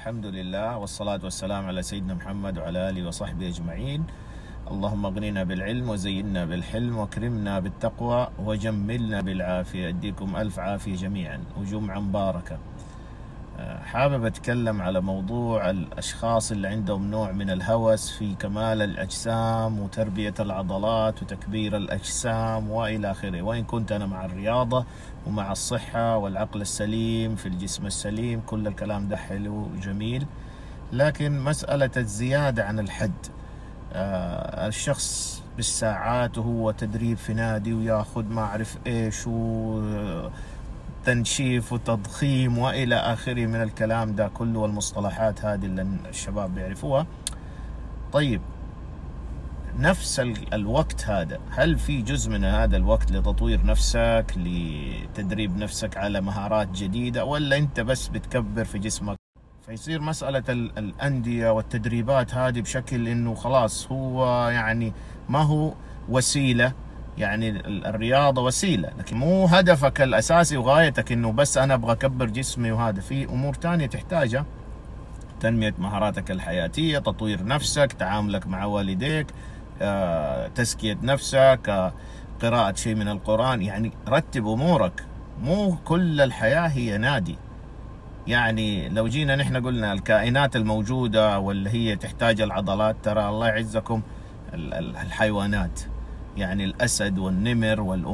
الحمد لله والصلاة والسلام على سيدنا محمد وعلى آله وصحبه أجمعين. اللهم اغننا بالعلم وزينا بالحلم واكرمنا بالتقوى وجملنا بالعافية. أديكم ألف عافية جميعا. وجمعة مباركة حابب أتكلم على موضوع الأشخاص اللي عندهم نوع من الهوس في كمال الأجسام وتربية العضلات وتكبير الأجسام وإلى آخره. وإن كنت أنا مع الرياضة ومع الصحة والعقل السليم في الجسم السليم كل الكلام ده حلو وجميل. لكن مسألة الزيادة عن الحد آه الشخص بالساعات وهو تدريب في نادي وياخذ ما أعرف إيش و تنشيف وتضخيم وإلى آخره من الكلام ده كله والمصطلحات هذه اللي الشباب بيعرفوها. طيب نفس الوقت هذا هل في جزء من هذا الوقت لتطوير نفسك لتدريب نفسك على مهارات جديدة ولا أنت بس بتكبر في جسمك؟ فيصير مسألة الأندية والتدريبات هذه بشكل إنه خلاص هو يعني ما هو وسيلة يعني الرياضة وسيلة لكن مو هدفك الأساسي وغايتك إنه بس أنا أبغى أكبر جسمي وهذا في أمور تانية تحتاجها. تنمية مهاراتك الحياتية تطوير نفسك تعاملك مع والديك آه، تزكية نفسك آه، قراءة شيء من القرآن يعني رتب أمورك. مو كل الحياة هي نادي. يعني لو جينا نحن قلنا الكائنات الموجودة واللي هي تحتاج العضلات ترى الله يعزكم الحيوانات. يعني الأسد والنمر والأمور